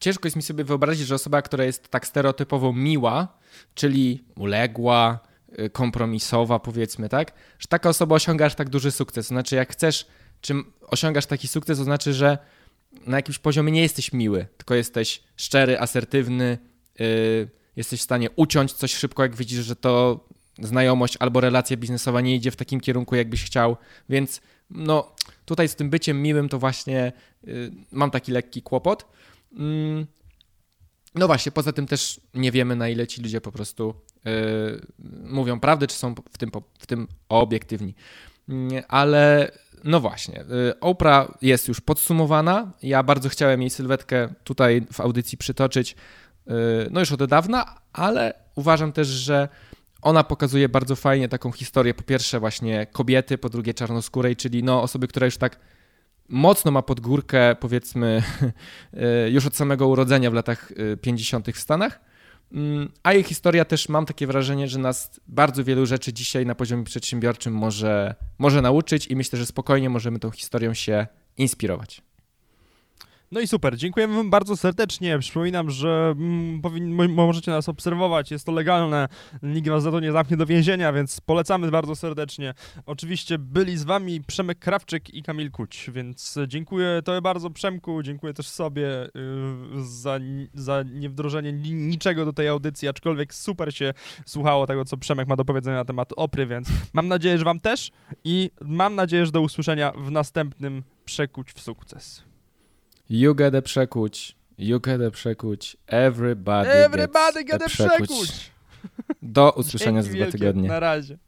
ciężko jest mi sobie wyobrazić, że osoba, która jest tak stereotypowo miła, czyli uległa, y, kompromisowa, powiedzmy, tak, że taka osoba osiąga aż tak duży sukces. Znaczy, jak chcesz, czym osiągasz taki sukces, to znaczy, że na jakimś poziomie nie jesteś miły, tylko jesteś szczery, asertywny, yy, jesteś w stanie uciąć coś szybko, jak widzisz, że to znajomość albo relacja biznesowa nie idzie w takim kierunku, jakbyś chciał, więc no tutaj z tym byciem miłym to właśnie yy, mam taki lekki kłopot. Mm, no właśnie, poza tym też nie wiemy, na ile ci ludzie po prostu yy, mówią prawdę, czy są w tym, w tym obiektywni. Yy, ale no właśnie, yy, Oprah jest już podsumowana. Ja bardzo chciałem jej sylwetkę tutaj w audycji przytoczyć, y, no już od dawna, ale uważam też, że ona pokazuje bardzo fajnie taką historię, po pierwsze właśnie kobiety, po drugie czarnoskórej, czyli no osoby, która już tak mocno ma pod górkę, powiedzmy, [LAUGHS] e, już od samego urodzenia w latach 50. E, w Stanach. Mm, a jej historia też mam takie wrażenie, że nas bardzo wielu rzeczy dzisiaj na poziomie przedsiębiorczym może, może nauczyć i myślę, że spokojnie możemy tą historią się inspirować. No i super, dziękujemy wam bardzo serdecznie. Przypominam, że mm, możecie nas obserwować, jest to legalne, nikt was za to nie zamknie do więzienia, więc polecamy bardzo serdecznie. Oczywiście byli z wami Przemek Krawczyk i Kamil Kuć, więc dziękuję tobie bardzo Przemku, dziękuję też sobie yy, za, za niewdrożenie niczego do tej audycji, aczkolwiek super się słuchało tego, co Przemek ma do powiedzenia na temat Opry, więc mam nadzieję, że wam też i mam nadzieję, że do usłyszenia w następnym Przekuć w sukces. You gotta przekuć. You gotta przekuć. Everybody, Everybody gotta przekuć. Do usłyszenia za dwa tygodnie. Na razie.